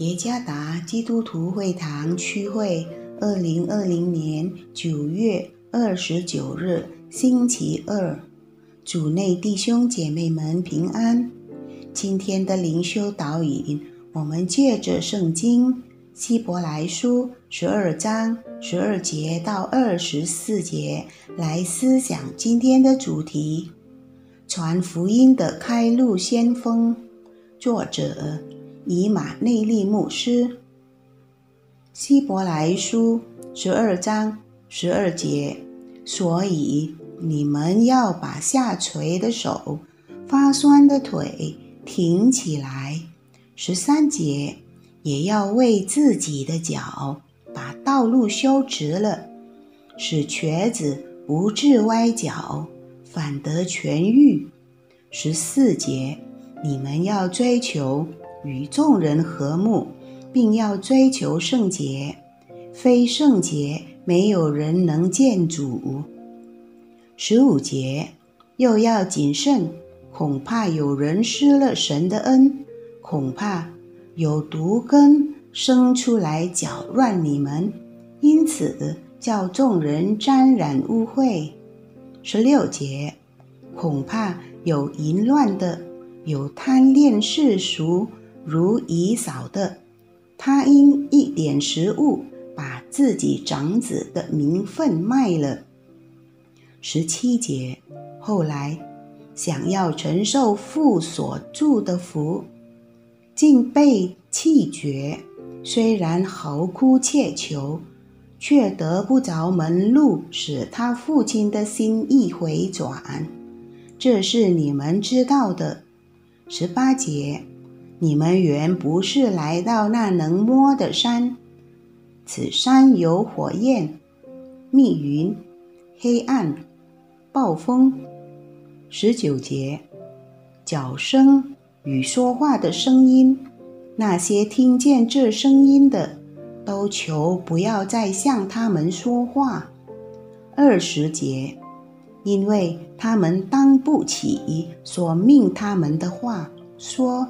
耶加达基督徒会堂区会，二零二零年九月二十九日，星期二，主内弟兄姐妹们平安。今天的灵修导引，我们借着圣经希伯来书十二章十二节到二十四节来思想今天的主题：传福音的开路先锋。作者。以马内利牧师，希伯来书十二章十二节，所以你们要把下垂的手、发酸的腿挺起来。十三节，也要为自己的脚把道路修直了，使瘸子不致歪脚，反得痊愈。十四节，你们要追求。与众人和睦，并要追求圣洁，非圣洁，没有人能见主。十五节，又要谨慎，恐怕有人失了神的恩，恐怕有毒根生出来搅乱你们，因此叫众人沾染污秽。十六节，恐怕有淫乱的，有贪恋世俗。如姨嫂的，他因一点食物，把自己长子的名分卖了。十七节，后来想要承受父所祝的福，竟被弃绝。虽然嚎哭切求，却得不着门路，使他父亲的心意回转。这是你们知道的。十八节。你们原不是来到那能摸的山，此山有火焰、密云、黑暗、暴风。十九节，脚声与说话的声音，那些听见这声音的，都求不要再向他们说话。二十节，因为他们当不起所命他们的话说。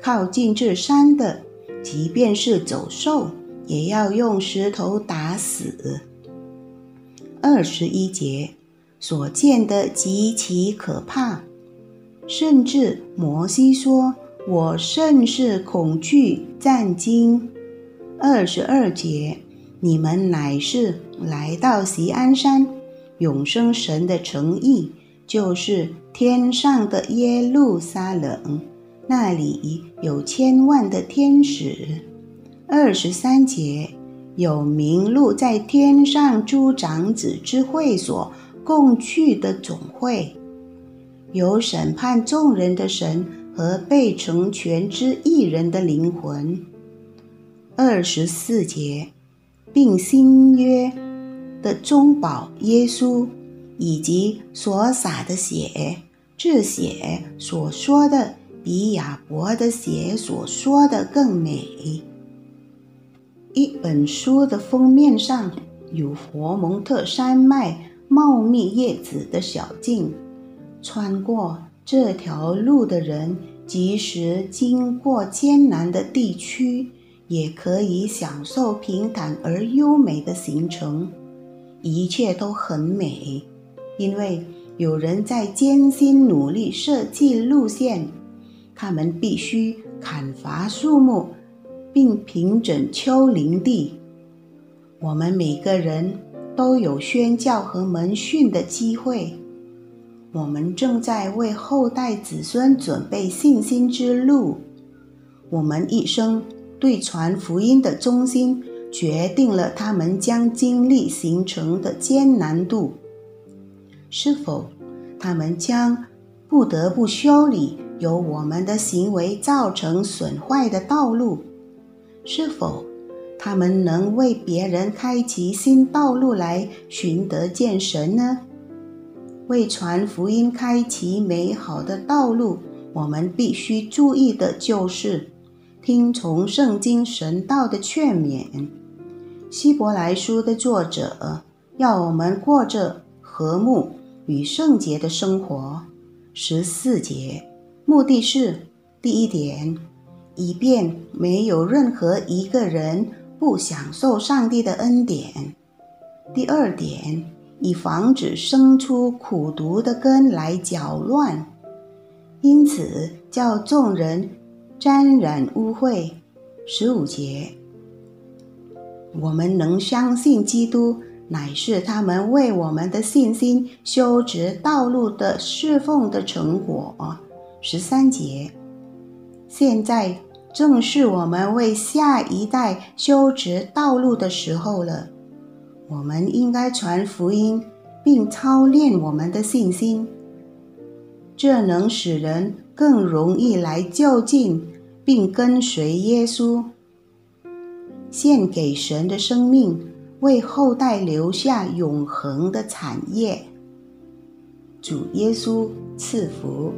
靠近这山的，即便是走兽，也要用石头打死。二十一节所见的极其可怕，甚至摩西说：“我甚是恐惧战惊。”二十二节，你们乃是来到锡安山，永生神的诚意，就是天上的耶路撒冷。那里有千万的天使。二十三节有名录在天上诸长子之会所共聚的总会，有审判众人的神和被成全之一人的灵魂。二十四节，并新约的中保耶稣以及所洒的血，这血所说的。比亚伯的写所说的更美。一本书的封面上有佛蒙特山脉茂密叶子的小径，穿过这条路的人，即使经过艰难的地区，也可以享受平坦而优美的行程。一切都很美，因为有人在艰辛努力设计路线。他们必须砍伐树木，并平整丘陵地。我们每个人都有宣教和门训的机会。我们正在为后代子孙准备信心之路。我们一生对传福音的忠心，决定了他们将经历形成的艰难度。是否他们将不得不修理？由我们的行为造成损坏的道路，是否他们能为别人开启新道路来寻得见神呢？为传福音开启美好的道路，我们必须注意的就是听从圣经神道的劝勉。希伯来书的作者要我们过着和睦与圣洁的生活。十四节。目的是：第一点，以便没有任何一个人不享受上帝的恩典。第二点，以防止生出苦毒的根来搅乱，因此叫众人沾染污秽。十五节，我们能相信基督。乃是他们为我们的信心修直道路的侍奉的成果。十三节，现在正是我们为下一代修直道路的时候了。我们应该传福音，并操练我们的信心，这能使人更容易来就近，并跟随耶稣，献给神的生命。为后代留下永恒的产业。主耶稣赐福。